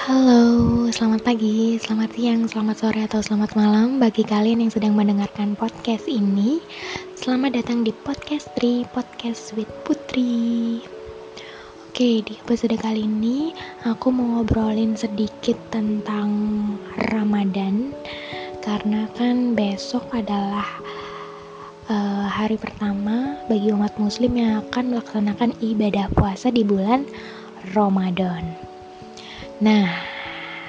Halo, selamat pagi, selamat siang, selamat sore, atau selamat malam bagi kalian yang sedang mendengarkan podcast ini. Selamat datang di podcast Tri, podcast with Putri. Oke, di episode kali ini aku mau ngobrolin sedikit tentang Ramadan karena kan besok adalah uh, hari pertama bagi umat muslim yang akan melaksanakan ibadah puasa di bulan Ramadan. Nah,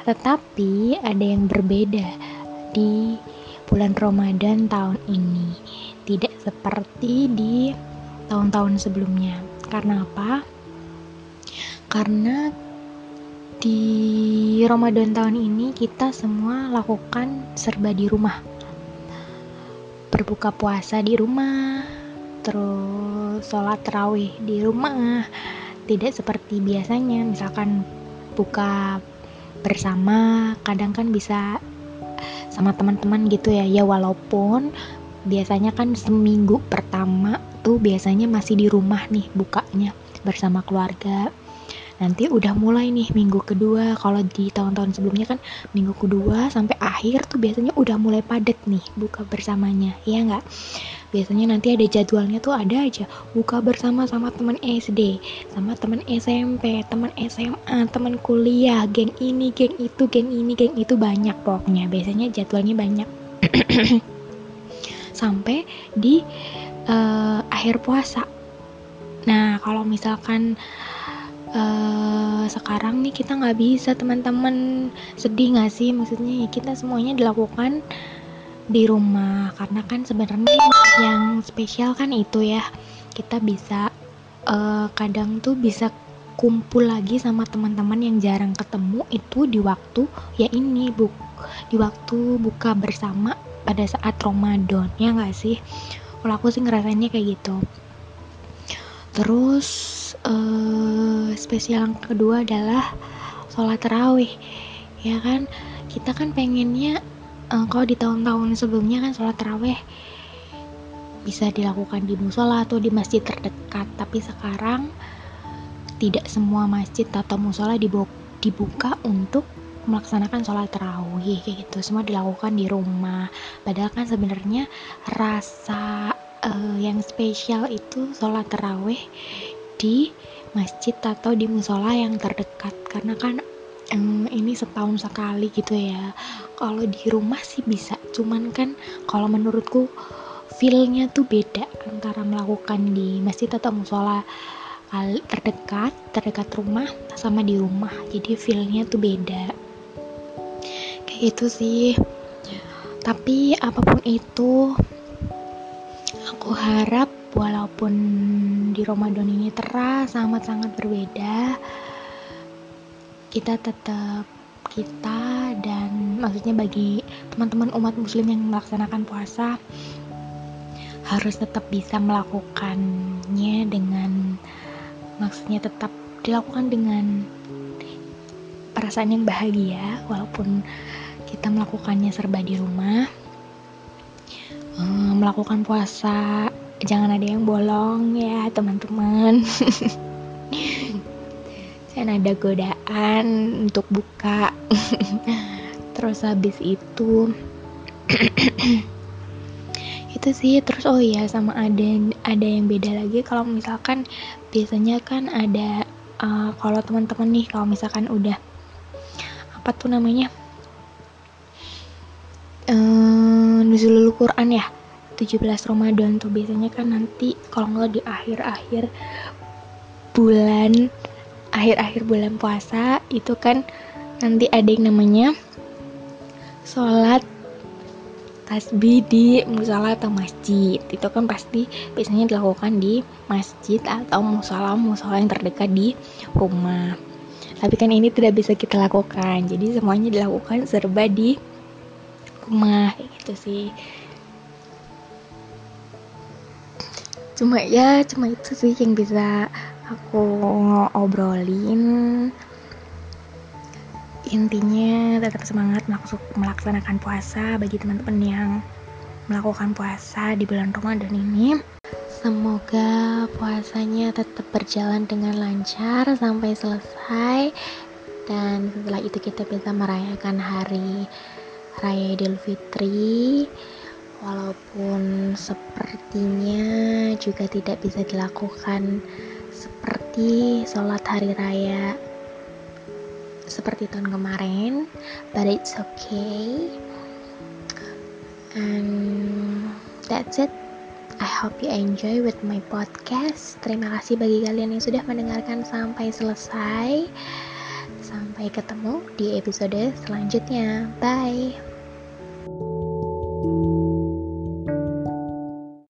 tetapi ada yang berbeda di bulan Ramadan tahun ini. Tidak seperti di tahun-tahun sebelumnya. Karena apa? Karena di Ramadan tahun ini kita semua lakukan serba di rumah. Berbuka puasa di rumah, terus sholat terawih di rumah. Tidak seperti biasanya, misalkan buka bersama kadang kan bisa sama teman-teman gitu ya. Ya walaupun biasanya kan seminggu pertama tuh biasanya masih di rumah nih bukanya bersama keluarga nanti udah mulai nih minggu kedua. Kalau di tahun-tahun sebelumnya kan minggu kedua sampai akhir tuh biasanya udah mulai padat nih buka bersamanya. Ya nggak? Biasanya nanti ada jadwalnya tuh ada aja. Buka bersama sama teman SD sama teman SMP teman SMA teman kuliah geng ini geng itu geng ini geng itu banyak pokoknya. Biasanya jadwalnya banyak. Sampai di uh, akhir puasa. Nah kalau misalkan uh, sekarang nih kita nggak bisa teman-teman. Sedih nggak sih? Maksudnya ya kita semuanya dilakukan di rumah. Karena kan sebenarnya yang spesial kan itu ya. Kita bisa uh, kadang tuh bisa kumpul lagi sama teman-teman yang jarang ketemu itu di waktu ya ini bu di waktu buka bersama pada saat Ramadan. Ya nggak sih? Kalau aku sih ngerasainnya kayak gitu terus uh, spesial yang kedua adalah sholat terawih ya kan? Kita kan pengennya uh, kalau di tahun-tahun sebelumnya kan sholat terawih bisa dilakukan di musola atau di masjid terdekat. Tapi sekarang tidak semua masjid atau musola dibuka untuk melaksanakan sholat terawih kayak gitu. Semua dilakukan di rumah. Padahal kan sebenarnya rasa uh, yang spesial itu sholat terawih di masjid atau di musola yang terdekat. Karena kan um, ini setahun sekali gitu ya. Kalau di rumah sih bisa. Cuman kan kalau menurutku feelnya tuh beda antara melakukan di masjid atau musola terdekat terdekat rumah sama di rumah. Jadi feelnya tuh beda. Kayak gitu sih. Tapi apa pun itu Aku harap walaupun di Ramadan ini terasa sangat-sangat berbeda, kita tetap kita dan maksudnya bagi teman-teman umat muslim yang melaksanakan puasa harus tetap bisa melakukannya dengan maksudnya tetap dilakukan dengan perasaan yang bahagia walaupun kita melakukannya serba di rumah. um, melakukan puasa jangan ada yang bolong ya teman-teman. Jangan ada godaan untuk buka. Terus habis itu itu sih terus oh iya sama ada ada yang beda lagi. Kalau misalkan biasanya kan ada uh, kalau teman-teman nih kalau misalkan udah apa tuh namanya uh, nuzulul Quran ya 17 Ramadan tuh biasanya kan nanti kalau nggak di akhir-akhir bulan akhir-akhir bulan puasa itu kan nanti ada yang namanya sholat tasbih di musola atau masjid. Itu kan pasti biasanya dilakukan di masjid atau musola musola yang terdekat di rumah. Tapi kan ini tidak bisa kita lakukan. Jadi semuanya dilakukan serba di rumah gitu sih cuma ya cuma itu sih yang bisa aku obrolin intinya tetap semangat melaksanakan puasa bagi teman-teman yang melakukan puasa di bulan Ramadan ini. Semoga puasanya tetap berjalan dengan lancar sampai selesai dan setelah itu kita bisa merayakan hari Raya Idul Fitri walaupun sepertinya juga tidak bisa dilakukan seperti sholat hari raya seperti tahun kemarin but it's okay. And that's it. I hope you enjoy with my podcast. Terima kasih bagi kalian yang sudah mendengarkan sampai selesai. Sampai ketemu di episode selanjutnya. Bye